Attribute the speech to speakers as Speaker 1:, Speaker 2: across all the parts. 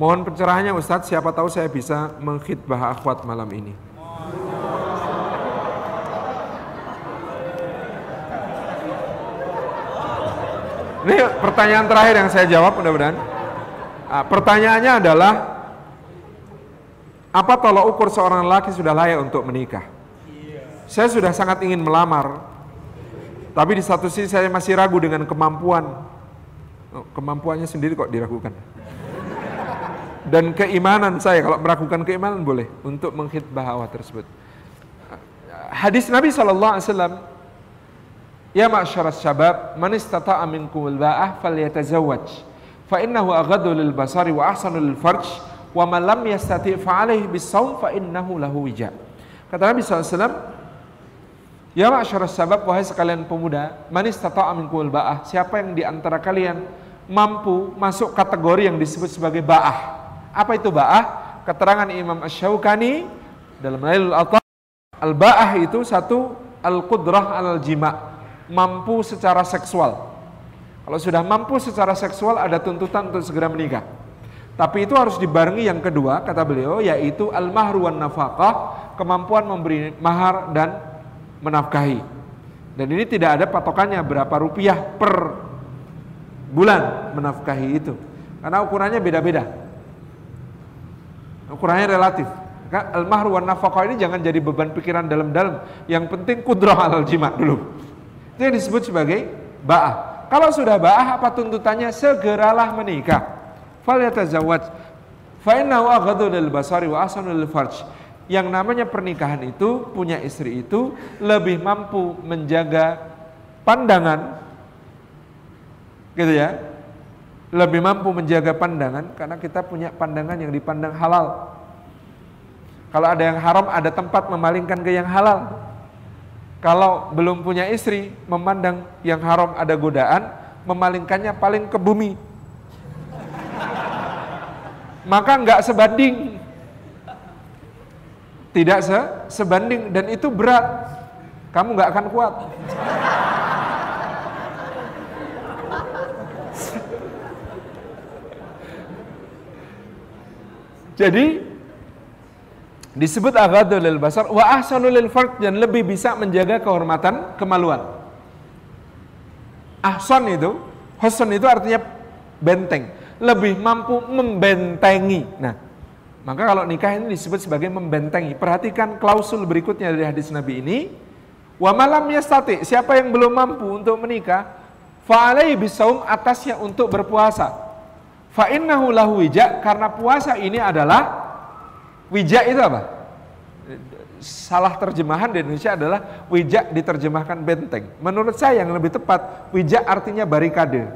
Speaker 1: Mohon pencerahannya Ustadz, siapa tahu saya bisa mengkhidbah akhwat malam ini. Ini pertanyaan terakhir yang saya jawab mudah-mudahan. Nah, pertanyaannya adalah apa tolak ukur seorang laki sudah layak untuk menikah? Saya sudah sangat ingin melamar, tapi di satu sisi saya masih ragu dengan kemampuan. Oh, kemampuannya sendiri kok diragukan. Dan keimanan saya, kalau meragukan keimanan boleh untuk menghitbah hawa tersebut. Hadis Nabi SAW, Ya ma'asyaras syabab, man istata'a minkumul ba'ah falyatazawwaj. Fa innahu aghaddu lil basari wa ahsanu lil farj wa man lam yastati' fa bisawm fa innahu lahu wija. Kata Nabi SAW, Ya ma'asyaras sabab wahai sekalian pemuda, manis tata minkumul ba'ah. Siapa yang di antara kalian mampu masuk kategori yang disebut sebagai ba'ah? Apa itu ba'ah? Keterangan Imam Ash-Shawqani dalam Lailul Atta al-ba'ah itu satu al-qudrah al-jima, mampu secara seksual. Kalau sudah mampu secara seksual ada tuntutan untuk segera menikah. Tapi itu harus dibarengi yang kedua kata beliau yaitu al-mahru wan nafaqah, kemampuan memberi mahar dan menafkahi. Dan ini tidak ada patokannya berapa rupiah per bulan menafkahi itu. Karena ukurannya beda-beda. Ukurannya relatif. Al-mahru wan nafkah ini jangan jadi beban pikiran dalam-dalam. Yang penting kudrah al jima dulu. Itu yang disebut sebagai ba'ah. Kalau sudah ba'ah apa tuntutannya? Segeralah menikah. Fal yatazawwaj. Fa innahu aghaddu lil basari wa ahsanu lil farj yang namanya pernikahan itu punya istri itu lebih mampu menjaga pandangan gitu ya lebih mampu menjaga pandangan karena kita punya pandangan yang dipandang halal kalau ada yang haram ada tempat memalingkan ke yang halal kalau belum punya istri memandang yang haram ada godaan memalingkannya paling ke bumi maka nggak sebanding tidak se sebanding dan itu berat. Kamu nggak akan kuat. Jadi disebut aghadul lil basar wa ahsanul lil farj dan lebih bisa menjaga kehormatan kemaluan. Ahsan itu, hasan itu artinya benteng, lebih mampu membentengi. Nah, maka kalau nikah ini disebut sebagai membentengi. Perhatikan klausul berikutnya dari hadis Nabi ini. Wa malam yastati, siapa yang belum mampu untuk menikah, fa'alai bisaum atasnya untuk berpuasa. Fa innahu lahu wija, karena puasa ini adalah wija itu apa? Salah terjemahan di Indonesia adalah wija diterjemahkan benteng. Menurut saya yang lebih tepat, wija artinya barikade.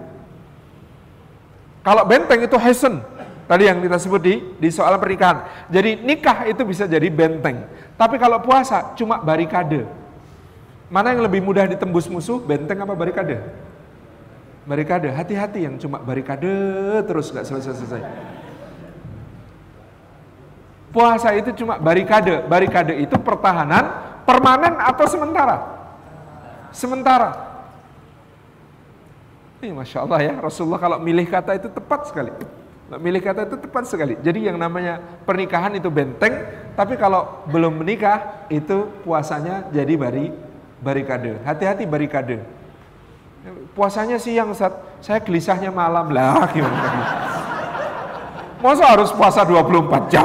Speaker 1: Kalau benteng itu hesen, Tadi yang kita sebut di, di soal pernikahan. Jadi nikah itu bisa jadi benteng. Tapi kalau puasa cuma barikade. Mana yang lebih mudah ditembus musuh, benteng apa barikade? Barikade, hati-hati yang cuma barikade terus gak selesai-selesai. Puasa itu cuma barikade. Barikade itu pertahanan permanen atau sementara? Sementara. Ini Masya Allah ya, Rasulullah kalau milih kata itu tepat sekali. Milih kata itu tepat sekali. Jadi yang namanya pernikahan itu benteng, tapi kalau belum menikah itu puasanya jadi bari barikade. Hati-hati barikade. Puasanya siang saat saya gelisahnya malam lah gimana Masa harus puasa 24 jam?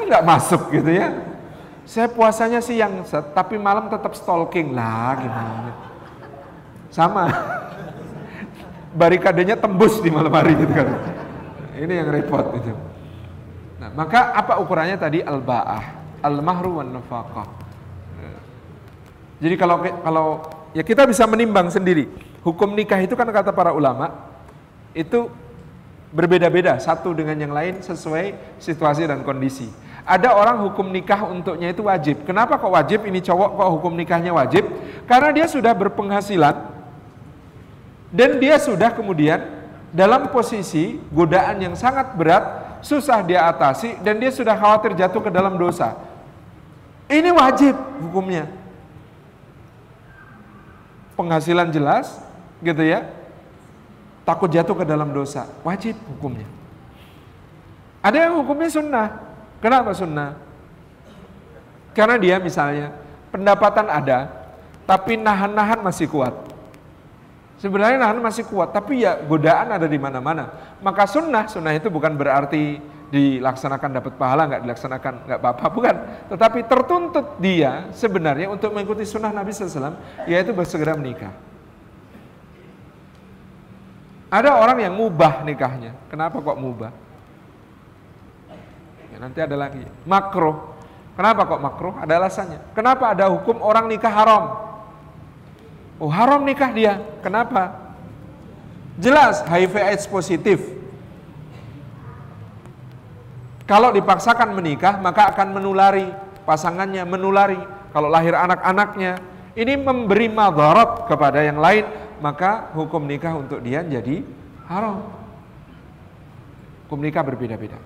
Speaker 1: Enggak masuk gitu ya. Saya puasanya siang, saat, tapi malam tetap stalking lah gimana. Sama. Barikadenya tembus di malam hari gitu kan. Ini yang repot itu. Nah, maka apa ukurannya tadi al-ba'ah, al-mahru wan. Jadi kalau kalau ya kita bisa menimbang sendiri. Hukum nikah itu kan kata para ulama itu berbeda-beda satu dengan yang lain sesuai situasi dan kondisi. Ada orang hukum nikah untuknya itu wajib. Kenapa kok wajib? Ini cowok kok hukum nikahnya wajib? Karena dia sudah berpenghasilan dan dia sudah kemudian dalam posisi godaan yang sangat berat, susah dia atasi dan dia sudah khawatir jatuh ke dalam dosa. Ini wajib hukumnya. Penghasilan jelas, gitu ya. Takut jatuh ke dalam dosa, wajib hukumnya. Ada yang hukumnya sunnah. Kenapa sunnah? Karena dia misalnya pendapatan ada, tapi nahan-nahan masih kuat. Sebenarnya nahan masih kuat, tapi ya godaan ada di mana-mana. Maka sunnah, sunnah itu bukan berarti dilaksanakan dapat pahala, nggak dilaksanakan nggak apa-apa, bukan. Tetapi tertuntut dia sebenarnya untuk mengikuti sunnah Nabi SAW, yaitu bersegera menikah. Ada orang yang mubah nikahnya. Kenapa kok mubah? Ya, nanti ada lagi. Makruh. Kenapa kok makruh? Ada alasannya. Kenapa ada hukum orang nikah haram? Oh haram nikah dia. Kenapa? Jelas HIV AIDS positif. Kalau dipaksakan menikah maka akan menulari pasangannya, menulari. Kalau lahir anak-anaknya, ini memberi madarat kepada yang lain, maka hukum nikah untuk dia jadi haram. Hukum nikah berbeda-beda.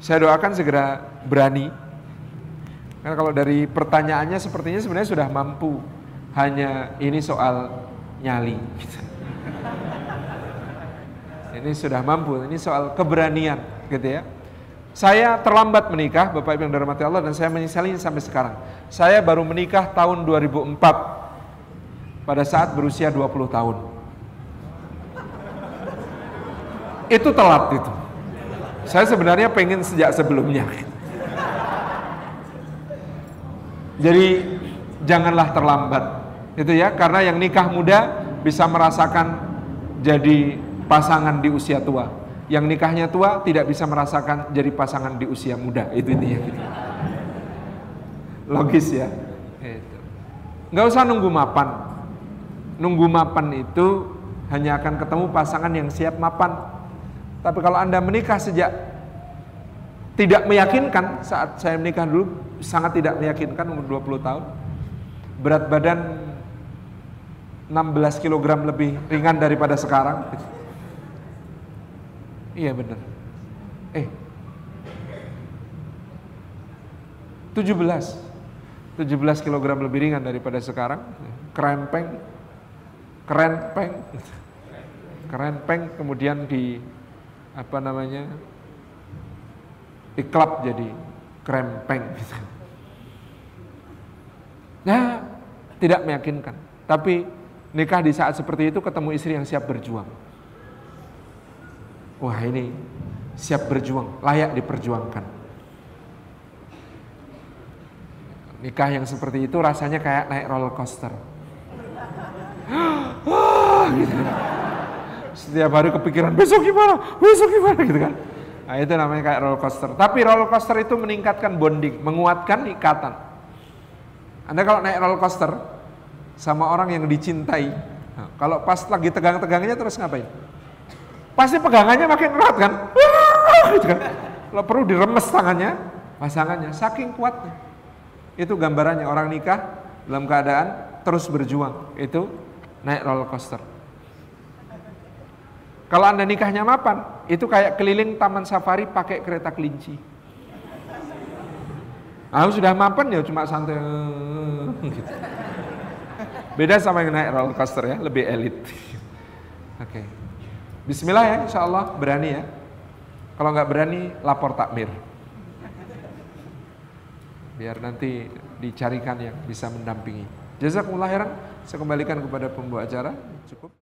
Speaker 1: Saya doakan segera berani karena kalau dari pertanyaannya sepertinya sebenarnya sudah mampu. Hanya ini soal nyali. ini sudah mampu, ini soal keberanian gitu ya. Saya terlambat menikah, Bapak Ibu yang dirahmati Allah dan saya menyesali sampai sekarang. Saya baru menikah tahun 2004 pada saat berusia 20 tahun. Itu telat itu. Saya sebenarnya pengen sejak sebelumnya. Jadi janganlah terlambat. Itu ya, karena yang nikah muda bisa merasakan jadi pasangan di usia tua. Yang nikahnya tua tidak bisa merasakan jadi pasangan di usia muda. Itu intinya. Logis ya. Itu. Nggak usah nunggu mapan. Nunggu mapan itu hanya akan ketemu pasangan yang siap mapan. Tapi kalau Anda menikah sejak tidak meyakinkan saat saya menikah dulu sangat tidak meyakinkan umur 20 tahun. Berat badan 16 kg lebih ringan daripada sekarang. Iya benar. Eh 17 17 kg lebih ringan daripada sekarang. Kerempeng kerempeng kerempeng kemudian di apa namanya iklap jadi krempeng gitu. Nah, tidak meyakinkan. Tapi nikah di saat seperti itu ketemu istri yang siap berjuang. Wah ini siap berjuang, layak diperjuangkan. Nikah yang seperti itu rasanya kayak naik roller coaster. gitu. Setiap hari kepikiran besok gimana, besok gimana gitu kan. Nah, itu namanya kayak roller coaster. Tapi roller coaster itu meningkatkan bonding, menguatkan ikatan. Anda kalau naik roller coaster sama orang yang dicintai, nah, kalau pas lagi tegang-tegangnya terus ngapain? Pasti pegangannya makin erat kan? Gitu kan? Kalau perlu diremes tangannya, pasangannya, saking kuatnya. Itu gambarannya orang nikah dalam keadaan terus berjuang. Itu naik roller coaster. Kalau Anda nikahnya mapan, itu kayak keliling taman safari pakai kereta kelinci. Nah, sudah mapan ya cuma santai gitu. Beda sama yang naik roller coaster ya, lebih elit. Oke. Okay. Bismillah ya, insya Allah berani ya. Kalau nggak berani, lapor takmir. Biar nanti dicarikan yang bisa mendampingi. Jazakumullah khairan. Saya kembalikan kepada pembawa acara. Cukup.